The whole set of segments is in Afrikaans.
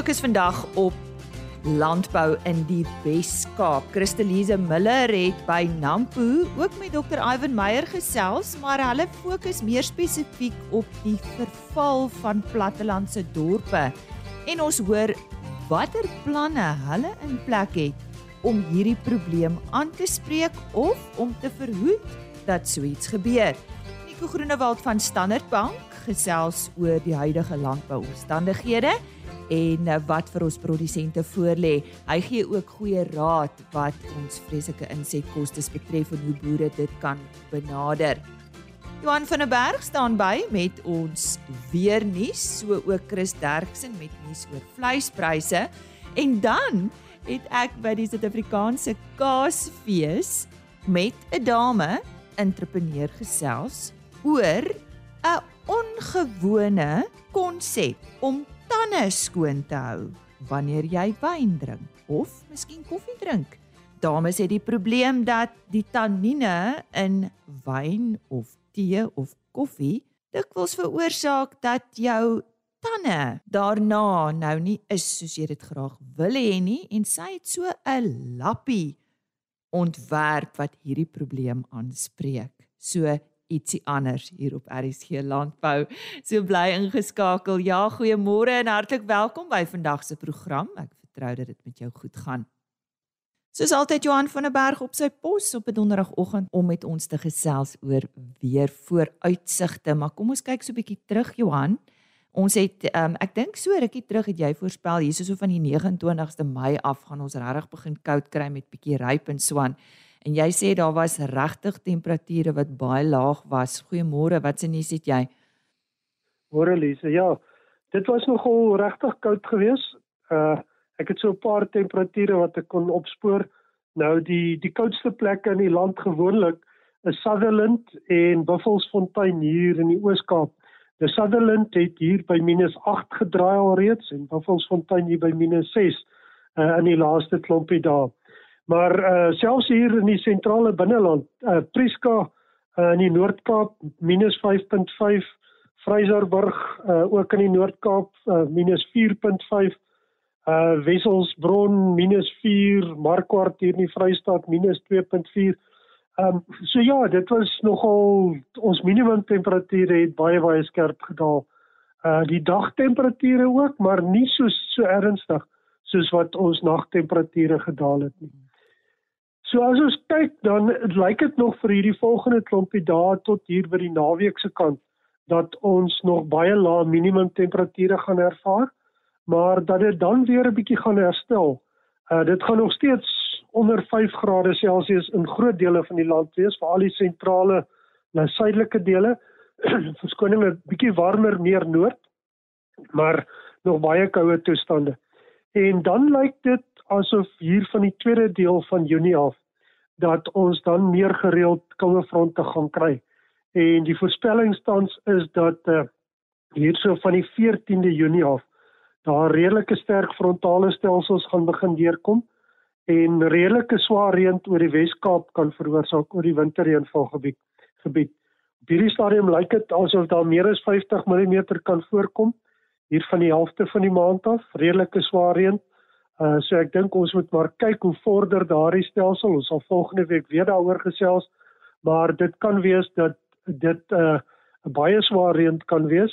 fokus vandag op landbou in die Wes-Kaap. Christelise Miller het by Nampo ook met Dr. Ivan Meyer gesels, maar hulle fokus meer spesifiek op die verval van plattelandse dorpe. En ons hoor watter planne hulle in plek het om hierdie probleem aan te spreek of om te verhoed dat so iets gebeur. Nico Groenewald van Standard Bank gesels oor die huidige landbouomstandighede en eh, wat vir ons produsente voorlê. Hy gee ook goeie raad wat ons vreeslike insetkoste betref en hoe boere dit kan benader. Johan van der Berg staan by met ons weer nuus, so ook Chris Derksen met nuus oor vleispryse en dan het ek by die Suid-Afrikaanse Kaasfees met 'n dame entrepreneur gesels oor 'n ongewone konsep om tande skoon te hou wanneer jy wyn drink of miskien koffie drink. Dames het die probleem dat die tannine in wyn of tee of koffie dikwels veroorsaak dat jou tande daarna nou nie is soos jy dit graag wil hê nie en sy het so 'n lappie ontwerp wat hierdie probleem aanspreek. So ietsie anders hier op RSG Landbou. So bly ingeskakel. Ja, goeiemôre en hartlik welkom by vandag se program. Ek vertrou dat dit met jou goed gaan. Soos altyd Johan van der Berg op sy pos op 'n donderdagoggend om met ons te gesels oor weer vooruitsigte. Maar kom ons kyk so 'n bietjie terug Johan. Ons het um, ek dink so rukkie terug het jy voorspel hierso so van die 29ste Mei af gaan ons regtig begin koud kry met bietjie ryp en swaan. En jy sê daar was regtig temperature wat baie laag was. Goeiemôre, wat se nuus het jy? Môre Lise, ja. Dit was nogal regtig koud geweest. Uh ek het so 'n paar temperature wat ek kon opspoor. Nou die die koudste plekke in die land gewoonlik is Sutherland en Buffelsfontein hier in die Oos-Kaap. Die Sutherland het hier by -8 gedraai alreeds en Buffelsfontein hier by -6 uh in die laaste klompie dae. Maar uh selfs hier in die sentrale binneland, uh Prieska uh, in die Noord-Kaap -5.5, Vrysersburg uh ook in die Noord-Kaap uh -4.5, uh Wesselsbron -4, Markwart hier in die Vrystaat -2.4. Ehm um, so ja, dit was nogal ons minimum temperature het baie baie skerp gedaal. Uh die dagtemperature ook, maar nie so so ernstig soos wat ons nagtemperature gedaal het nie. So as ons kyk dan lyk dit nog vir hierdie volgende klompie dae tot hier by die naweek se kant dat ons nog baie lae minimum temperature gaan ervaar, maar dat dit dan weer 'n bietjie gaan herstel. Uh dit gaan nog steeds onder 5 grade Celsius in groot dele van die land wees, veral die sentrale en suidelike dele. Verskoning 'n bietjie warmer meer noord, maar nog baie koue toestande. En dan lyk dit asof hier van die tweede deel van Junie af dat ons dan meer gereeld koue fronte gaan kry. En die voorspelling tans is dat uh, hierso van die 14de Junie af daar redelike sterk frontale stelsels gaan begin deurkom en redelike swaar reën oor die Wes-Kaap kan veroorsaak oor die winterreënvalgebied gebied. Op hierdie stadium lyk dit asof daar meer as 50 mm kan voorkom hier van die helfte van die maand af, redelike swaar reën Uh so ek dink ons moet maar kyk hoe vorder daardie stelsel. Ons sal volgende week weer daaroor gesels. Maar dit kan wees dat dit 'n uh, baie swaar reën kan wees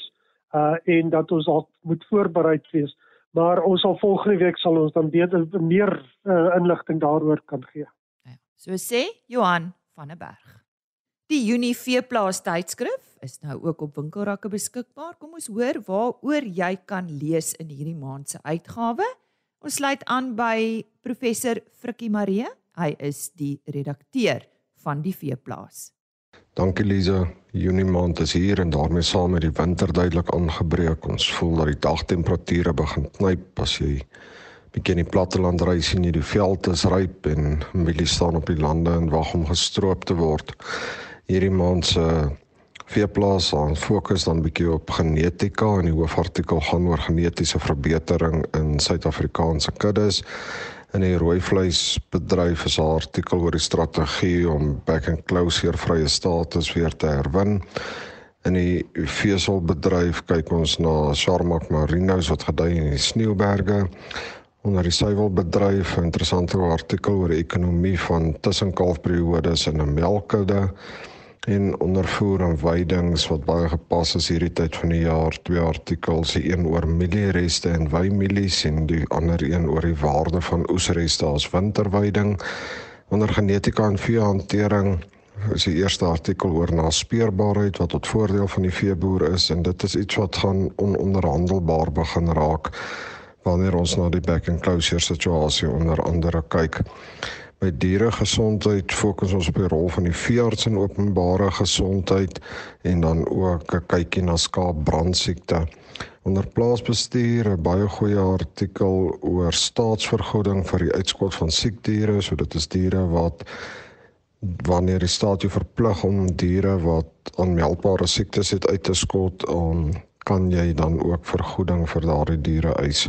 uh en dat ons al moet voorbereid wees. Maar ons sal volgende week sal ons dan beter meer uh, inligting daaroor kan gee. Ja. So sê Johan van der Berg. Die Junie Veeplaas tydskrif is nou ook op winkelrakke beskikbaar. Kom ons hoor waaroor jy kan lees in hierdie maand se uitgawe. Ons sluit aan by professor Frikkie Marie. Hy is die redakteur van die Veeplaas. Dankie Lize. Junie maand is hier en daarmee saam met die winter duidelik aangebreek. Ons voel dat die dagtemperature begin knyp as jy bietjie in die platteland ry sien jy die veld is ryp en mielies staan op die lande en wag om gestroop te word. Hierdie maand se uh, veeplaas aan fokus dan bietjie op genetika en die hoofartikel gaan oor genetiese verbetering in Suid-Afrikaanse kuddes. In die rooi vleisbedryf is 'n artikel oor die strategie om back and closure vrye status weer te herwin. In die veselbedryf kyk ons na Sharmak Marinos wat gedei in die Sneeuberge. Onder die suiwelbedryf 'n interessante artikel oor die ekonomie van tussenkalfperiodes in 'n melkkudde en ondervoer en weidings wat baie gepas is hierdie tyd van die jaar. Twee artikels die een oor mieliereste en wymielies en die ander een oor die waarde van oesreste as winterweiding. Onder genetika en veehantering is die eerste artikel oor naspeurbaarheid wat tot voordeel van die veeboer is en dit is iets wat gaan ononderhandelbaar begin raak wanneer ons na die back and closure situasie onder andere kyk By diere gesondheid fokus ons op die rol van die veearts in openbare gesondheid en dan ook 'n kykie na skaapbrandsiekte. Onder plaasbestuur 'n baie goeie artikel oor staatsvergoeding vir die uitskot van siek diere, so dit is diere wat wanneer die staat jou verplig om diere wat aanmeldbare siektes het uit te skot, um, kan jy dan ook vergoeding vir daardie diere eis.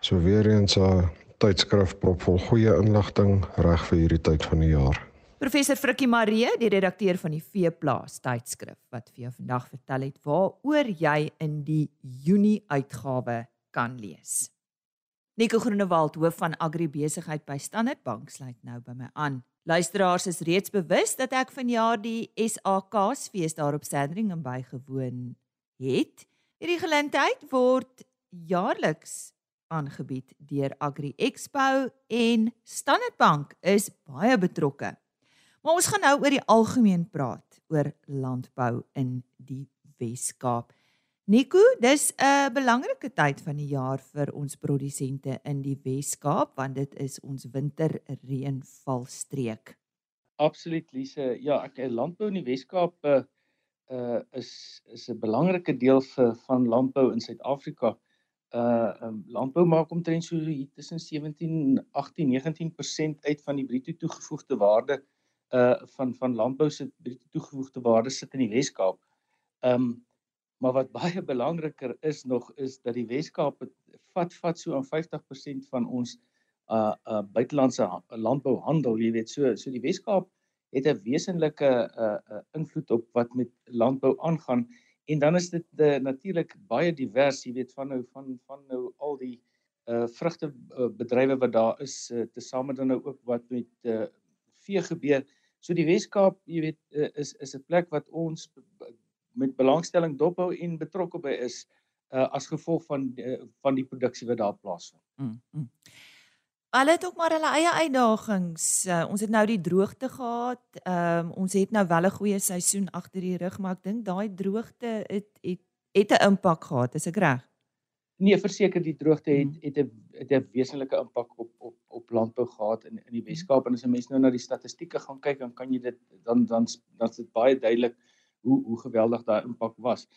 So weer eens 'n uh, tydskrif propvol goeie inligting reg vir hierdie tyd van die jaar. Professor Frikkie Maree, die redakteur van die Veeplaas tydskrif wat vir jou vandag vertel het waaroor jy in die Junie uitgawe kan lees. Nico Groenewald, hoof van agribesigheid by Standard Bank, sluit nou by my aan. Luisteraars is reeds bewus dat ek vanjaar die SAKs-fees daar op Sandringham bygewoon het. Hierdie geleentheid word jaarliks aangebied deur Agri Expo en Standard Bank is baie betrokke. Maar ons gaan nou oor die algemeen praat oor landbou in die Wes-Kaap. Nico, dis 'n belangrike tyd van die jaar vir ons produsente in die Wes-Kaap want dit is ons winterreënvalstreek. Absoluut Lise. Ja, ek landbou in die Wes-Kaap uh, is is 'n belangrike deel vir van landbou in Suid-Afrika uh um, landbou maak omtrent so hier tussen 17 18 19% uit van die bruto toegevoegde waarde uh van van landbou se bruto toegevoegde waarde sit in die Wes-Kaap. Um maar wat baie belangriker is nog is dat die Wes-Kaap vat vat so aan 50% van ons uh uh buitelandse landbouhandel, jy weet, so so die Wes-Kaap het 'n wesenlike uh, uh invloed op wat met landbou aangaan En dan is dit uh, natuurlik baie divers, jy weet van nou van van nou al die uh vrugte uh, bedrywe wat daar is uh, tesame dan nou ook wat met uh vee gebeur. So die Weskaap, jy weet uh, is is 'n plek wat ons met belangstelling dophou en betrokke by is uh as gevolg van uh, van die produksie wat daar plaasvind. Mm, mm. Hulle het ook maar hulle eie uitdagings. Uh, ons het nou die droogte gehad. Ehm um, ons het nou wel 'n goeie seisoen agter die rug, maar ek dink daai droogte het het het 'n impak gehad, is ek reg? Nee, verseker die droogte het hmm. het 'n het 'n wesenlike impak op op op landbou gehad in in die Weskaap en as 'n mens nou na die statistieke gaan kyk, dan kan jy dit dan dan dan is dit baie duidelik hoe hoe geweldig daai impak was.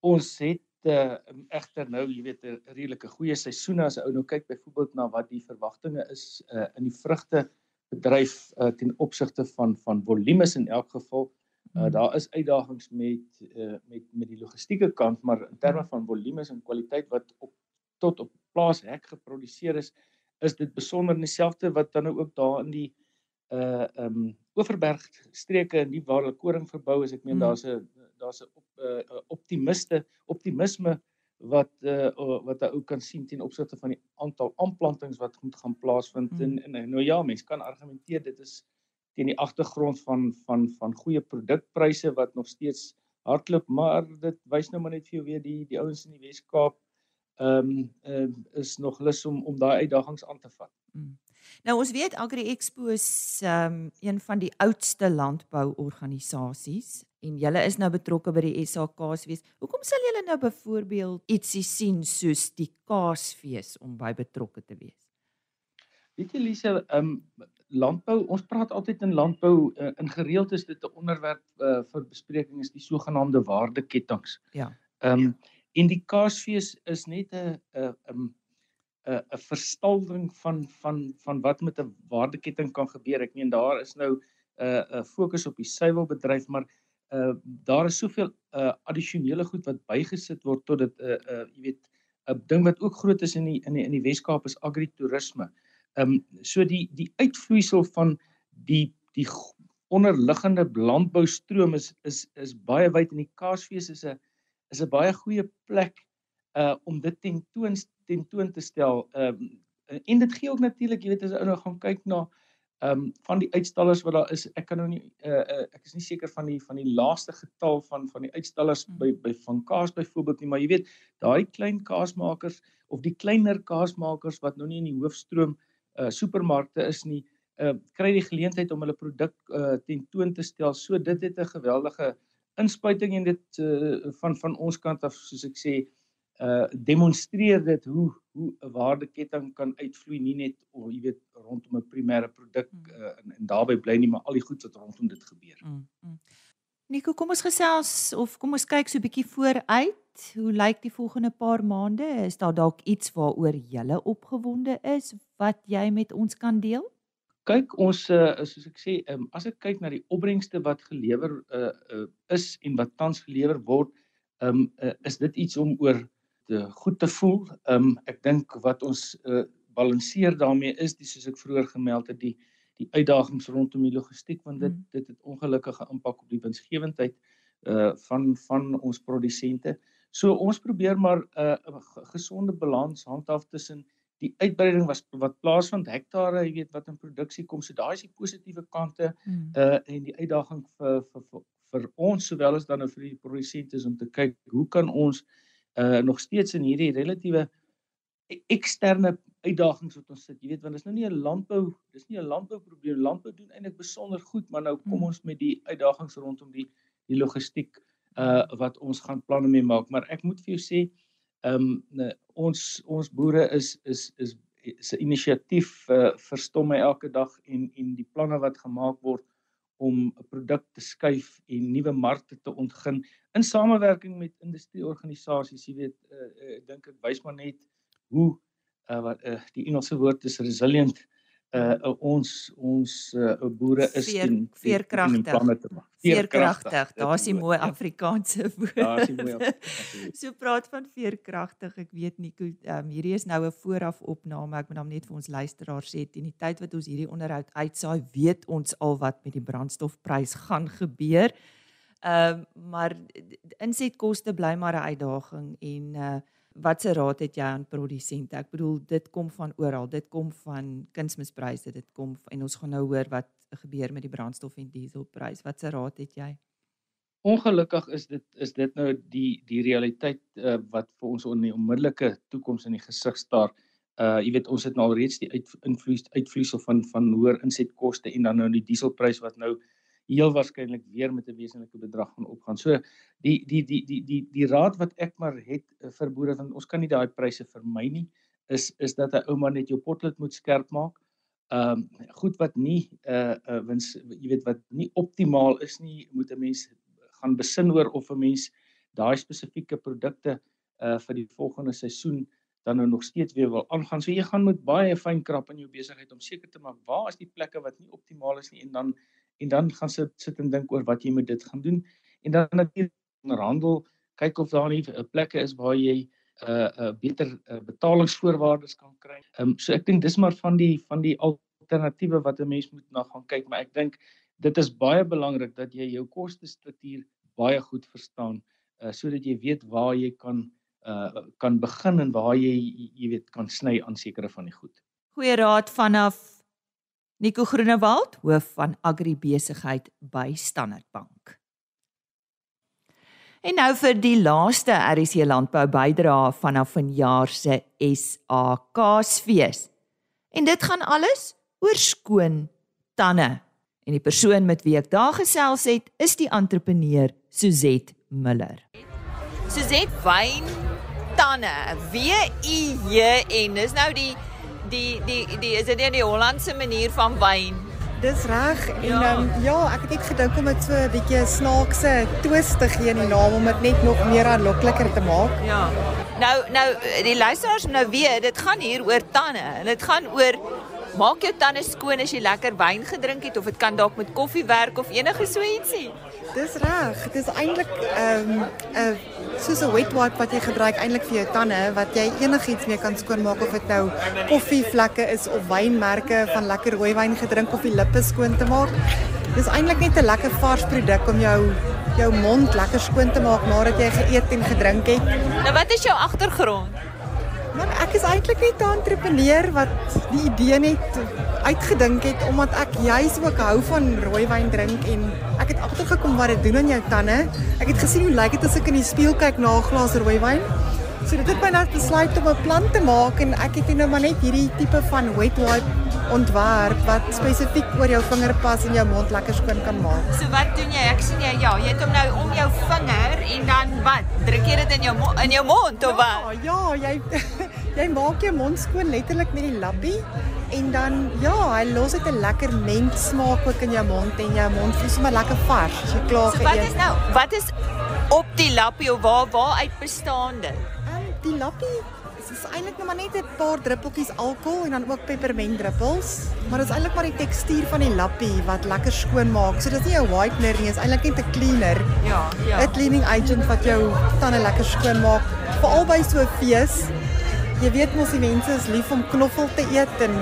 Ons het uh, egter nou, jy weet, 'n redelike goeie seisoen as ou nou kyk byvoorbeeld na wat die verwagtinge is uh, in die vrugte bedryf uh, ten opsigte van van volumes in elk geval. Uh, daar is uitdagings met uh, met met die logistieke kant, maar in terme van volumes en kwaliteit wat op tot op plaas hek geproduseer is, is dit besonder dieselfde wat dan nou ook daar in die uh um Oeverberg streke en die waar hulle koring verbou is. Ek meen mm. daar's 'n daar's 'n op, uh, optimiste optimisme wat uh, wat 'n ou kan sien ten opsigte van die aantal aanplantings wat moet gaan plaasvind mm. en, en nou ja mens kan argumenteer dit is teen die agtergrond van van van goeie produkpryse wat nog steeds hardloop maar dit wys nou maar net vir jou weer die die ouens in die Wes-Kaap ehm um, uh, is nog lus om om daai uitdagings aan te vat. Mm. Nou ons weet Agri Expo is um, een van die oudste landbouorganisasies en julle is nou betrokke by die SAKs wees. Hoekom sal julle nou byvoorbeeld ietsie sien soos die Kaasfees om by betrokke te wees? Weet jy Lise, ehm um, landbou, ons praat altyd in landbou uh, in gereeld is dit 'n onderwerp uh, vir bespreking is die sogenaamde waardeketTINGS. Ja. Ehm um, en die Kaasfees is net 'n 'n 'n 'n 'n verstaldering van van van wat met 'n waardeketting kan gebeur. Ek meen daar is nou 'n uh, 'n fokus op die suiwelbedryf, maar uh daar is soveel uh addisionele goed wat bygesit word tot dit 'n uh, uh jy weet 'n ding wat ook groot is in die in die in die Wes-Kaap is agritourisme. Um so die die uitvloeisel van die die onderliggende landboustroom is is is baie wyd en die Kaasfees is 'n is 'n baie goeie plek uh om dit tentoon tentoon te stel. Ehm um, en dit gee ook natuurlik, jy weet as jy nou gaan kyk na ehm um, van die uitstallers wat daar is, ek kan nou nie uh, uh ek is nie seker van die van die laaste getal van van die uitstallers hmm. by by van kaas byvoorbeeld nie, maar jy weet, daai klein kaasmakers of die kleiner kaasmakers wat nou nie in die hoofstroom uh supermarkte is nie, uh kry die geleentheid om hulle produk uh tentoon te stel. So dit het 'n geweldige inspuiting en dit uh van van ons kant af soos ek sê uh demonstreer dit hoe hoe 'n waardeketting kan uitvloei nie net of jy weet rondom 'n primêre produk uh, en, en daarbey bly nie maar al die goed wat rondom dit gebeur. Mm, mm. Nico, kom ons gesels of kom ons kyk so 'n bietjie vooruit. Hoe lyk die volgende paar maande? Is daar dalk iets waaroor jy opgewonde is wat jy met ons kan deel? Kyk, ons uh, soos ek sê, um, as ek kyk na die opbrengste wat gelewer uh, uh, is en wat tans gelewer word, um, uh, is dit iets om oor te goed te voel. Ehm um, ek dink wat ons uh, balanseer daarmee is dis soos ek vroeër gemeld het die die uitdagings rondom die logistiek want dit mm. dit het ongelukkige impak op die winsgewendheid uh van van ons produsente. So ons probeer maar 'n uh, gesonde balans handhaaf tussen die uitbreiding was wat plaasvind hektare, jy weet wat in produksie kom. So daai is die positiewe kante mm. uh en die uitdaging vir vir vir, vir ons sowel as dan nou vir die produsente is om te kyk hoe kan ons uh nog steeds in hierdie relatiewe e-, eksterne uitdagings wat ons sit. Jy weet want dit is nou nie 'n landbou, dis nie 'n landbouprobleem. Landbou doen eintlik besonder goed, maar nou kom hmm. ons met die uitdagings rondom die die logistiek uh wat ons gaan planne mee maak. Maar ek moet vir jou sê, ehm um, ons ons boere is is is se inisiatief uh, verstom my elke dag en en die planne wat gemaak word om 'n produk te skuif en nuwe markte te ontgin in samewerking met industrieorganisasies. Jy weet, uh, uh, ek dink dit wys maar net hoe uh, uh, die Engelse woord is resilient uh, uh ons ons uh, boere is Veer, teen veerkragtig. Veerkragtig. Daar's die mooi Afrikaanse woord. Daar's die mooi. so praat van veerkragtig. Ek weet nie um, hierdie is nou 'n vooraf opname. Ek moet hom net vir ons luisteraars sê teen die tyd wat ons hierdie onderhoud uitsaai, weet ons al wat met die brandstofprys gaan gebeur. Ehm uh, maar insetkoste bly maar 'n uitdaging en uh watse raad het jy aan produsente? Ek bedoel dit kom van oral. Dit kom van kunsmispryse. Dit kom en ons gaan nou hoor wat gebeur met die brandstof en dieselprys. Watse raad het jy? Ongelukkig is dit is dit nou die die realiteit uh, wat vir ons in die onmiddellike toekoms in die gesig staar. Uh jy weet ons het nou al reeds die invloed uitvloeisel van van hoër insetkoste en dan nou die dieselprys wat nou heel waarskynlik weer met 'n wesenlike bedrag gaan opgaan. So die die die die die die raad wat ek maar het eh, vir boere want ons kan nie daai pryse vermy nie is is dat 'n ouma net jou potlood moet skerp maak. Ehm um, goed wat nie 'n uh, uh, wins jy weet wat nie optimaal is nie, moet 'n mens gaan besin oor of 'n mens daai spesifieke produkte uh vir die volgende seisoen dan nou nog steeds weer wil aangaan. So jy gaan met baie fyn krap in jou besigheid om seker te maak waar is die plekke wat nie optimaal is nie en dan en dan gaan sit sit en dink oor wat jy met dit gaan doen en dan natuurlik onderhandel kyk of daar nie 'n uh, plekke is waar jy 'n uh, 'n uh, beter uh, betalingsvoorwaardes kan kry. Ehm um, so ek dink dis maar van die van die alternatiewe wat 'n mens moet na gaan kyk, maar ek dink dit is baie belangrik dat jy jou kostestruktuur baie goed verstaan uh, sodat jy weet waar jy kan uh kan begin en waar jy jy weet kan sny aan sekere van die goed. Goeie raad vanaf Nico Groenewald, hoof van agribesigheid by Standard Bank. En nou vir die laaste RC landbou bydra vanaf vanjaar se SA Kaasfees. En dit gaan alles oor skoon tande. En die persoon met wie ek daar gesels het, is die entrepreneur Suzet Miller. Suzet Wyn tande, W I J N. Dis nou die die die die is dit nie die Hollandse manier van wyn. Dis reg. En ja. Um, ja, ek het net gedink om dit so 'n bietjie snaakse twist te gee in die naam om dit net nog meer aanlokliker te maak. Ja. Nou nou die luisteraars nou weet, dit gaan hier oor tande en dit gaan oor maak jou tande skoon as jy lekker wyn gedrink het of dit kan dalk met koffie werk of enige so ietsie. Dis reg. Dit is eintlik ehm um, 'n uh, soos 'n wet wipe wat jy gebruik eintlik vir jou tande wat jy enigiets mee kan skoonmaak of dit nou koffievlekke is of wynmerke van lekker rooi wyn gedrink of die lippe skoon te maak. Dis eintlik net 'n lekker vars produk om jou jou mond lekker skoon te maak nadat jy geëet en gedrink het. Nou wat is jou agtergrond? Man, ek is eintlik net 'n entrepreneur wat die idee net uitgedink het omdat ek juis ook hou van rooiwyn drink en ek het agtergekom wat dit doen aan jou tande. Ek het gesien hoe lyk dit as ek in die spieël kyk na 'n glas rooiwyn. So dit het my net besluit om 'n plan te maak en ek het nou maar net hierdie tipe van wet wipe ontwerp wat spesifiek oor jou vingerpas en jou mond lekker skoon kan maak. So wat doen jy? Ek sien jy ja, jy het hom nou om jou vinger en dan wat? Druk jy dit in jou in jou mond of wat? Ja, ja, jy jy maak jou mond skoon letterlik met die lappie en dan ja, hy los dit 'n lekker ment smaak ook in jou mond en jou mond voel sommer lekker vars jy klaar geëet. So wat is nou? Wat is op die lappie of waar waar uit bestaan dit? Die lappie is eintlik net maar net 'n paar druppeltjies alkohol en dan ook pepermentdruppels, maar dit is eintlik maar die tekstuur van die lappie wat lekker skoon maak. So dit is nie 'n whitener nie, dit is eintlik net 'n cleaner. Ja, ja. 'n Cleaning agent wat jou tande lekker skoon maak, veral by so 'n fees. Jy weet mos die mense is lief om knoffel te eet en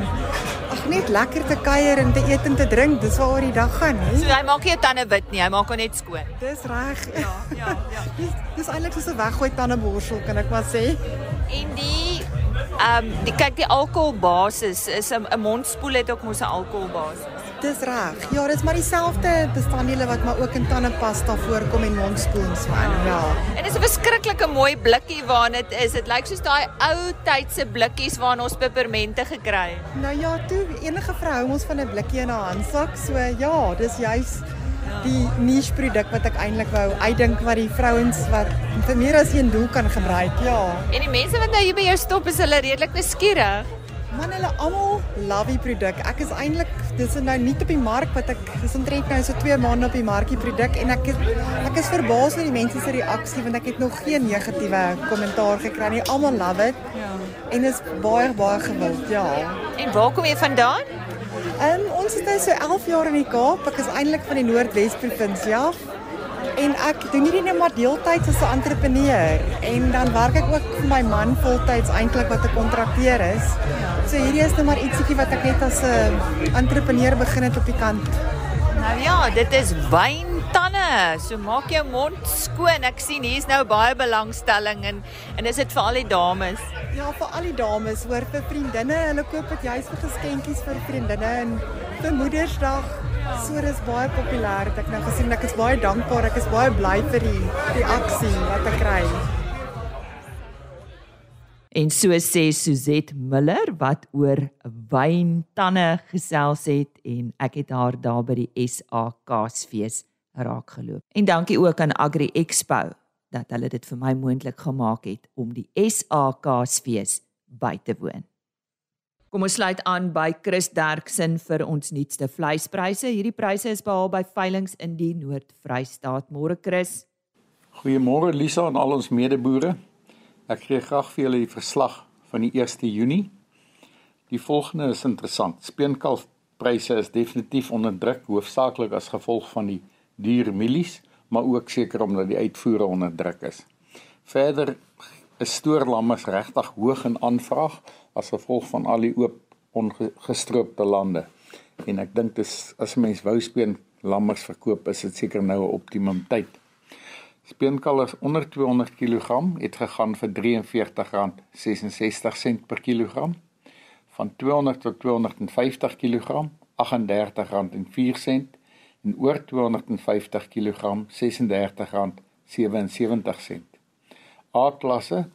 net lekker te kuier en te eet en te drink. Dis waaroor die dag gaan, hè. So hy maak nie tande wit nie, hy maak hom net skoon. Dis reg. Ja, ja, ja. dis dis eintlik soos 'n weggooi tandeborsel, kan ek maar sê. En die ehm um, die kyk die alkoholbasis is 'n mondspoel het ook mos 'n alkoholbasis. Dis reg. Ja, dit is maar dieselfde bestanddele wat maar ook in tandepasta voorkom en mondspoels van. Ja. En dit is 'n verskriklike mooi blikkie waarin dit is. Dit lyk soos daai ou tydse blikkies waarin ons pepermente gekry het. Nou ja, toe enige vrou hou ons van 'n blikkie in haar handsak. So ja, dis juis die niche produk wat ek eintlik wou uitdink wat die vrouens wat vir meer as een doel kan gebruik. Ja. En die mense wat nou hier by jou stop is hulle redelik nuuskierig. Man hulle almal love die produk. Ek is eintlik dis nou nie op die mark wat ek dis omtrent nou so 2 maande op die mark die produk en ek het, ek is verbaas oor die mense se reaksie want ek het nog geen negatiewe kommentaar gekry nie. Almal love dit. Ja. En is baie baie gewild, ja. En waar kom jy vandaan? Um, ons is nou so 11 jaar in die Kaap. Ek is eintlik van die Noordwes provinsie af. En ek doen hierdie net maar deeltyds as 'n entrepreneur en dan werk ek ook vir my man voltyds eintlik wat 'n kontrakteur is. So hierdie is net maar ietsiekie wat ek net as 'n entrepreneur begin het op die kant. Nou ja, dit is wyntanne. So maak jou mond skoon. Ek sien hier's nou baie belangstelling en en is dit vir al die dames? Ja, vir al die dames, hoor vir vriendinne. Hulle koop dit juis vir geskenkies vir vriendinne en vir Moedersdag. So dis baie populêr. Ek nou gesien ek is baie dankbaar. Ek is baie bly vir die die aksie wat ek kry. En so sê Suzette Miller wat oor wyntanne gesels het en ek het haar daar by die SA Kaasfees raak geloop. En dankie ook aan Agri Expo dat hulle dit vir my moontlik gemaak het om die SA Kaasfees by te woon. Kom ons sluit aan by Chris Derksen vir ons nuutste vleispryse. Hierdie pryse is behaal by veilinge in die Noord-Vrystaat. Môre Chris. Goeiemôre Lisa en al ons medeboere. Ek gee graag vir julle die verslag van die 1 Junie. Die volgende is interessant. Speenkalfpryse is definitief onder druk, hoofsaaklik as gevolg van die duur mielies, maar ook seker omdat die uitvoere onder druk is. Verder is stoorlammers regtig hoog in aanvraag as gevolg van al die oop ongestroopte lande. En ek dink dis as 'n mens wou speen lammers verkoop, is dit seker nou 'n optimum tyd. Speenkalvers onder 200 kg het gegaan vir R43.66 per kilogram. Van 200 tot 250 kg R38.04 en oor 250 kg R36.77. A-klasse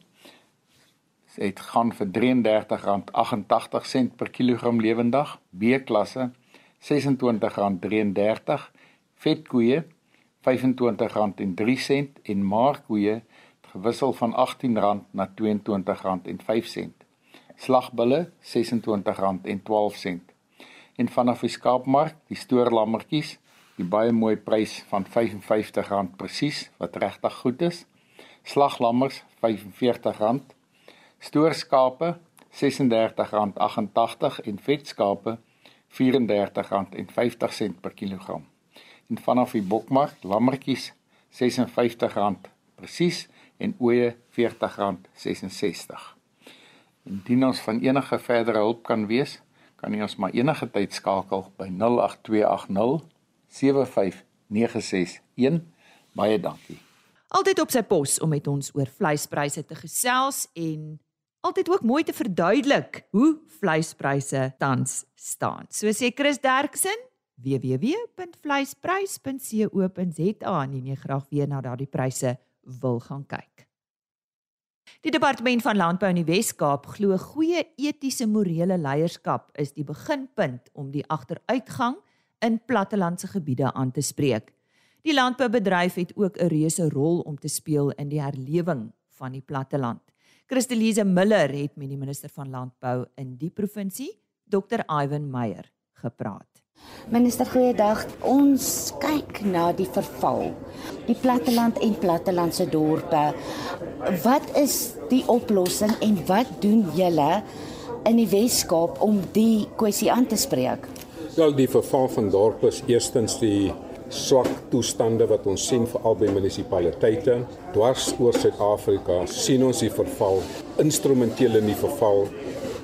het gaan vir R33.88 per kilogram lewendig, B-klasse R26.33, vetkoeie R25.03 en maarkoeie gewissel van R18 na R22.05. Slagbulle R26.12. En vanaf die skaapmark, die stoorlammetjies, die baie mooi prys van R55 presies wat regtig goed is slaglammers R45, stoorskape R36.88 en vetskape R34.50 per kilogram. En vanaf die bokmark lammetjies R56 presies en ooe R40.66. Indien ons van enige verdere hulp kan wees, kan jy ons maar enige tyd skakel by 08280 75961. Baie dankie. Altyd op sy pos om met ons oor vleispryse te gesels en altyd ook mooi te verduidelik hoe vleispryse tans staan. So sê Chris Derksen www.vleisprys.co.za en jy graag weer na daardie pryse wil gaan kyk. Die departement van landbou in die Wes-Kaap glo goeie etiese morele leierskap is die beginpunt om die agteruitgang in plattelandse gebiede aan te spreek. Die landboubedryf het ook 'n reuse rol om te speel in die herlewing van die platteland. Christelise Miller het met die minister van landbou in die provinsie, Dr. Ivan Meyer, gepraat. Minister, goeiedag. Ons kyk na die verval. Die platteland en plattelandse dorpe. Wat is die oplossing en wat doen julle in die Wes-Kaap om die kwessie aan te spreek? Wel, die verval van dorpe is eerstens die swak toestande wat ons sien veral by munisipaliteite. Dwars oor Suid-Afrika sien ons die verval instrumenteel in die verval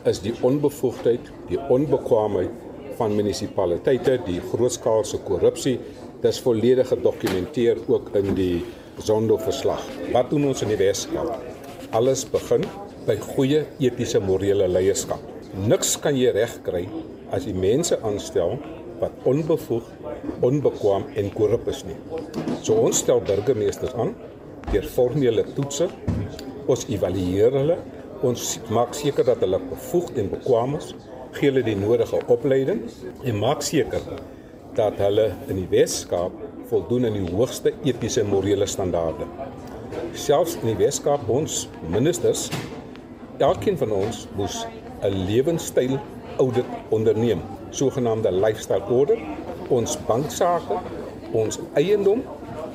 is die onbevoegdheid die onbekwaamheid van munisipaliteite die grootskaalse korrupsie. Dis volledig gedokumenteer ook in die Zondo verslag wat doen ons in die Weskaap? Alles begin by goeie etiese morele leierskap. Niks kan jy regkry as jy mense aanstel wat onbevoeg, onbekwaam en korrup is nie. So ons stel burgemeesters aan deur formele toetse. Ons evalueer hulle. Ons maak seker dat hulle bevoegd en bekwaam is, gee hulle die nodige opleiding en maak seker dat hulle in die Wes-Kaap voldoen aan die hoogste etiese en morele standaarde. Selfs in die Wes-Kaap ons ministers elkeen van ons moes 'n lewenstyl audit onderneem sogenaamde lifestyle audit. Ons banksaake, ons eiendom,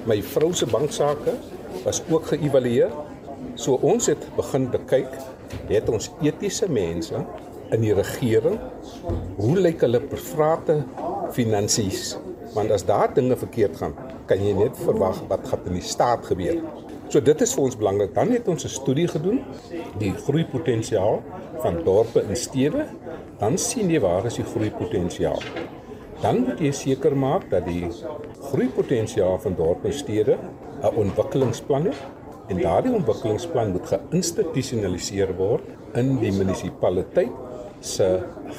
my vrou se banksaake was ook geëvalueer. So ons het begin bekyk, het ons etiese mense in die regering, hoe lyk hulle private finansies? Want as daar dinge verkeerd gaan, kan jy net verwag wat gaan in die staat gebeur. So dit is vir ons belangrik. Dan het ons 'n studie gedoen, die groeipotensiaal van dorpe en stede dan sien jy waar is die groeipotensiaal. Dan moet jy seker maak dat die groeipotensiaal van dorpe en stede 'n ontwikkelingsplan het en daardie ontwikkelingsplan moet geïnstitusionaliseer word in die munisipaliteit se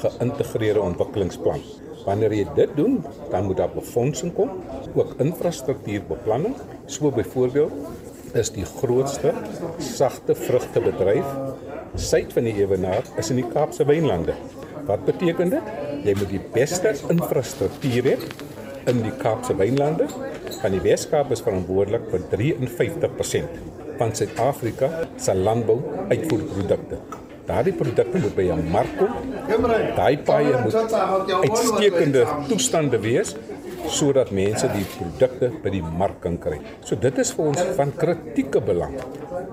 geïntegreerde ontwikkelingsplan. Wanneer jy dit doen, dan moet daar befondsing kom, ook infrastruktuurbeplanning. So byvoorbeeld is die grootste sagte vrugtebedryf suid van die Ewenaar is in die Kaapse Wynlande. Wat beteken dit? Jy moet die beste infrastruktuur hê in die Kaapse Wynlande. Van die Weskaap is verantwoordelik vir 53% van Suid-Afrika se landbou-uitvoerprodukte. Daardie produkte moet by 'n mark kom. Daai paaie moet uitstekende toestande wees sodat mense die produkte by die mark kan kry. So dit is vir ons van kritieke belang.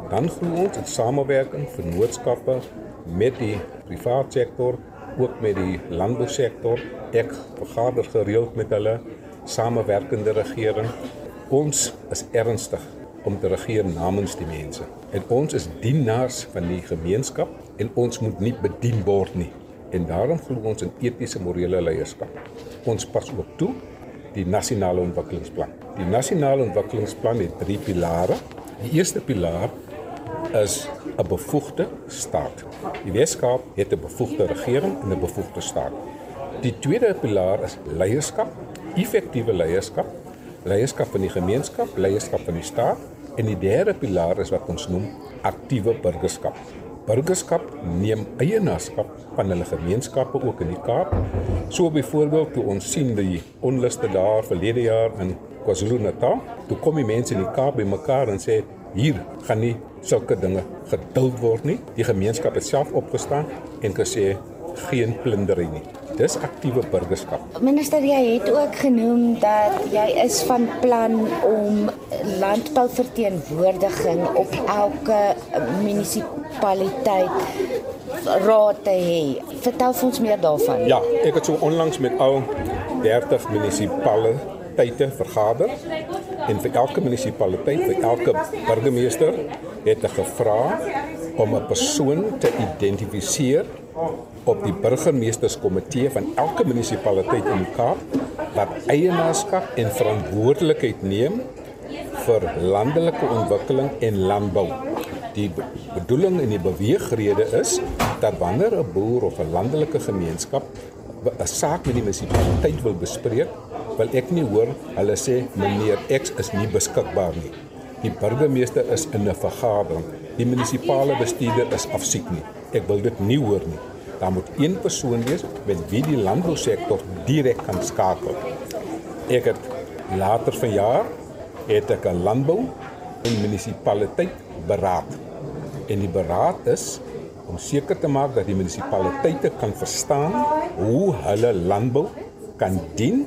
Dan glo ons in samewerking vennootskappe met die private sektor ook met die landbousektor. Ek vergader gereeld met hulle samewerkende regering. Ons is ernstig om te regeer namens die mense. En ons is dienaars van die gemeenskap en ons moet nie bedien word nie. En daarom glo ons in etiese morele leierskap. Ons pas ook toe die nasionale ontwikkelingsplan. Die nasionale ontwikkelingsplan het drie pilare. Die eerste pilaar is 'n bevoegde staat. Die Weskaap het 'n bevoegde regering en 'n bevoegde staat. Die tweede pilaar is leierskap, effektiewe leierskap, leierskap van die gemeenskap, leierskap van die staat en die derde pilaar is wat ons noem aktiewe burgerskap. Burgerskap neem eienaarskap van hulle gemeenskappe ook in die Kaap. So byvoorbeeld toe ons sien die onluste daar verlede jaar in KwaZulu-Natal, toe kom die mense in die Kaap bymekaar en sê hier gaan nie sulke dinge geduld word nie. Die gemeenskap het self opgestaan en gesê geen plundering nie. Dis aktiewe burgerskap. Minister, jy het ook genoem dat jy is van plan om landbouverteenwoordiging op elke munisipaliteit raad te hê. Vertel ons meer daarvan. Ja, ek het so onlangs met al 30 munisipaliteite vergader en vir elke munisipaliteit, vir elke burgemeester het ek gevra om 'n persoon te identifiseer op die burgemeesterskomitee van elke munisipaliteit in die Kaap wat eienaarskap en verantwoordelikheid neem vir landelike ontwikkeling en landbou. Die bedoeling en die beweegrede is dat wanneer 'n boer of 'n landelike gemeenskap 'n saak met die munisipaliteit wil bespreek, wil ek nie hoor hulle sê meneer X is nie beskikbaar nie. Die burgemeester is in 'n vergadering. Die munisipale bestuurder is afsiek nie. Ek wil dit nie hoor nie. Daar moet een persoon wees met wie die landbousektor direk kan skakel. Ek het later vanjaar het ek 'n landbou en munisipaliteit beraad. En die beraad is om seker te maak dat die munisipaliteite kan verstaan hoe hulle landbou kan dien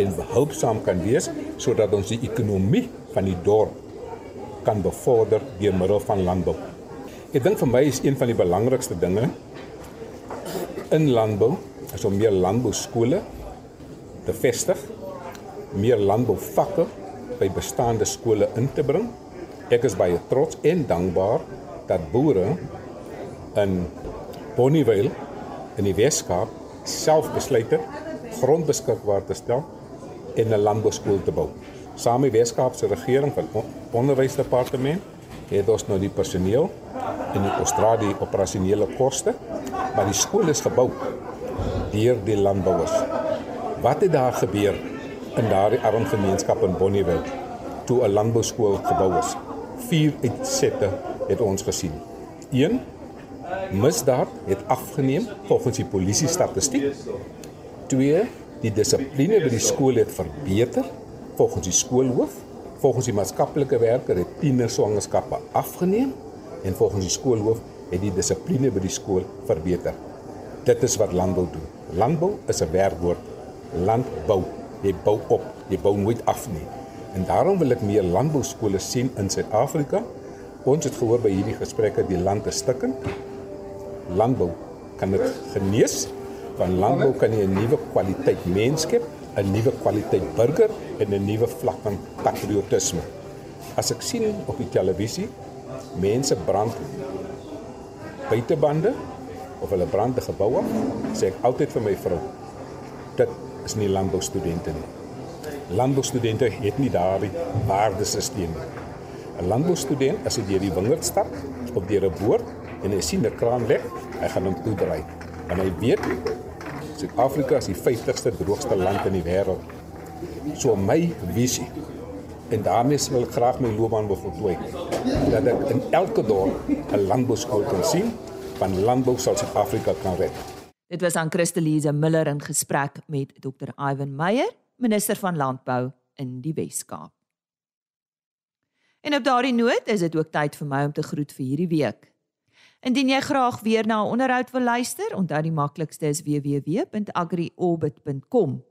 en behulpsaam kan wees sodat ons die ekonomie van die dorp kan bevorder deur middel van landbou. Ek dink vir my is een van die belangrikste dinge in landbou is om meer landbouskole te vestig, meer landbouvakke by bestaande skole in te bring. Ek is baie trots en dankbaar dat boere in Bonnievale in die Weskaap self besluit het grond beskikbaar te stel en 'n landbouskool te bou. Saam met die Weskaapse regering van onderwysdepartement het ons nou die personeel en die Australië operasionele koste, maar die skool is gebou deur die landbouers. Wat het daar gebeur in daardie arm gemeenskap in Bonnievale toe 'n landbouskool gebou is? Vier uitsette het ons gesien. 1 misdaad het afgeneem volgens die polisie statistiek. 2 die dissipline by die skool het verbeter volgens die skoolhoof. Volgens die maatskaplike werker het tienerswangerskappe afgeneem en volgens die skoolhoof het die dissipline by die skool verbeter. Dit is wat landbou doen. Landbou is 'n werkwoord. Landbou, jy bou op, jy bou nooit af nie. En daarom wil ek meer landbouskole sien in Suid-Afrika. Ons het gehoor by hierdie gesprekke die land is stikkend landbou kan dit genees van landbou kan jy 'n nuwe kwaliteit mens skep, 'n nuwe kwaliteit burger en 'n nuwe vlak van patriotisme. As ek sien op die televisie mense brand buitebande of hulle brand 'n gebou af, sê ek altyd vir my vrou, dit is nie landboustudente nie. Landboustudente het nie daardie waardesisteem nie. 'n Landboustudent as hy deur die wingerd stap op deur 'n boord en hy sien 'n kraan lek, hy gaan hom toedraai. En hy weet Suid-Afrika is die 50ste droogste land in die wêreld. So my visie en daarmee wil ek graag my loopbaan voltooi dat ek in elke dorp 'n landbouskool kan sien van landbou sal Suid-Afrika kan red. Dit was aan Christelise Miller in gesprek met Dr. Ivan Meyer, minister van Landbou in die Wes-Kaap. En op daardie noot is dit ook tyd vir my om te groet vir hierdie week. Indien jy graag weer na 'n onderhoud wil luister, onthou die maklikste is www.agriorbit.com.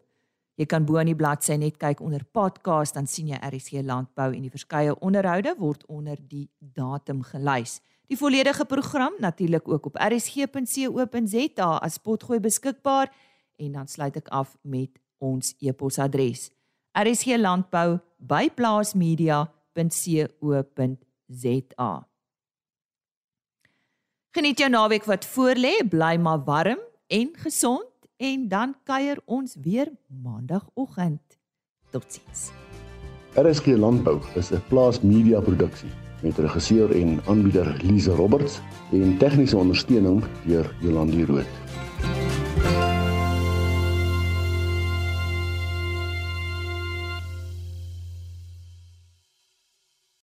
Jy kan bo aan die bladsy net kyk onder podcast dan sien jy RC landbou en die verskeie onderhoude word onder die datum gelys. Die volledige program natuurlik ook op rsg.co.za as potgooi beskikbaar en dan sluit ek af met ons e-posadres. rsglandbou@plaasmedia.co.za. Geniet jou naweek wat voorlê, bly maar warm en gesond en dan kuier ons weer maandagooggend. Totsiens. RSG Landbou is 'n plaas media produksie met regisseur en aanbieder Lize Roberts en tegniese ondersteuning deur Jolande Rooi.